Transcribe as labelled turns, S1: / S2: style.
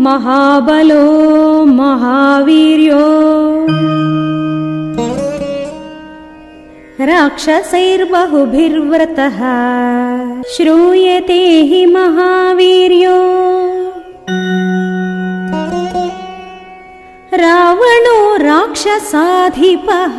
S1: महाबलो महावीर्यो। राक्षसैर्बहुभिर्व्रतः श्रूयते हि महावीर्यो। रावणो राक्षसाधिपः।